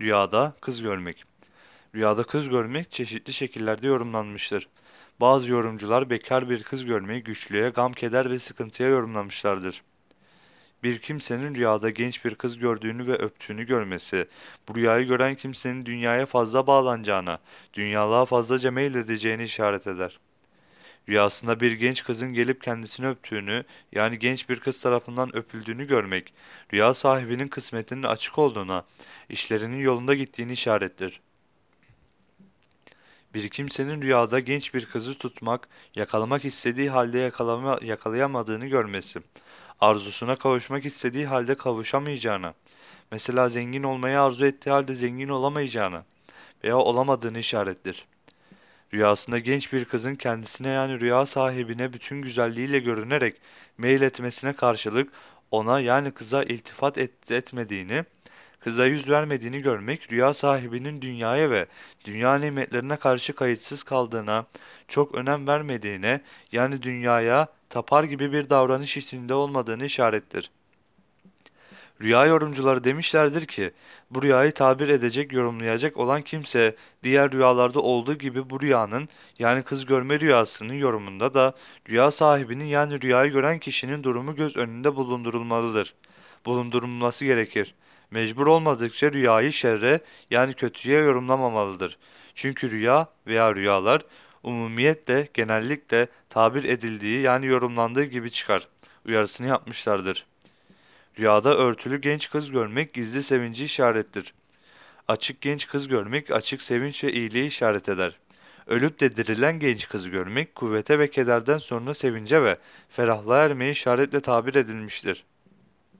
Rüyada kız görmek. Rüyada kız görmek çeşitli şekillerde yorumlanmıştır. Bazı yorumcular bekar bir kız görmeyi güçlüğe, gam, keder ve sıkıntıya yorumlamışlardır. Bir kimsenin rüyada genç bir kız gördüğünü ve öptüğünü görmesi, bu rüyayı gören kimsenin dünyaya fazla bağlanacağına, dünyalığa fazlaca meyledeceğini işaret eder. Rüyasında bir genç kızın gelip kendisini öptüğünü, yani genç bir kız tarafından öpüldüğünü görmek, rüya sahibinin kısmetinin açık olduğuna, işlerinin yolunda gittiğini işarettir. Bir kimsenin rüyada genç bir kızı tutmak, yakalamak istediği halde yakalama, yakalayamadığını görmesi, arzusuna kavuşmak istediği halde kavuşamayacağına, mesela zengin olmayı arzu ettiği halde zengin olamayacağına veya olamadığını işarettir. Rüyasında genç bir kızın kendisine yani rüya sahibine bütün güzelliğiyle görünerek meyil etmesine karşılık ona yani kıza iltifat et etmediğini, kıza yüz vermediğini görmek rüya sahibinin dünyaya ve dünya nimetlerine karşı kayıtsız kaldığına, çok önem vermediğine yani dünyaya tapar gibi bir davranış içinde olmadığını işarettir. Rüya yorumcuları demişlerdir ki, bu rüyayı tabir edecek, yorumlayacak olan kimse, diğer rüyalarda olduğu gibi bu rüyanın, yani kız görme rüyasının yorumunda da, rüya sahibinin yani rüyayı gören kişinin durumu göz önünde bulundurulmalıdır. Bulundurulması gerekir. Mecbur olmadıkça rüyayı şerre, yani kötüye yorumlamamalıdır. Çünkü rüya veya rüyalar, umumiyetle, genellikle tabir edildiği yani yorumlandığı gibi çıkar. Uyarısını yapmışlardır. Rüyada örtülü genç kız görmek gizli sevinci işarettir. Açık genç kız görmek açık sevinç ve iyiliği işaret eder. Ölüp de dirilen genç kız görmek kuvvete ve kederden sonra sevince ve ferahlığa ermeyi işaretle tabir edilmiştir.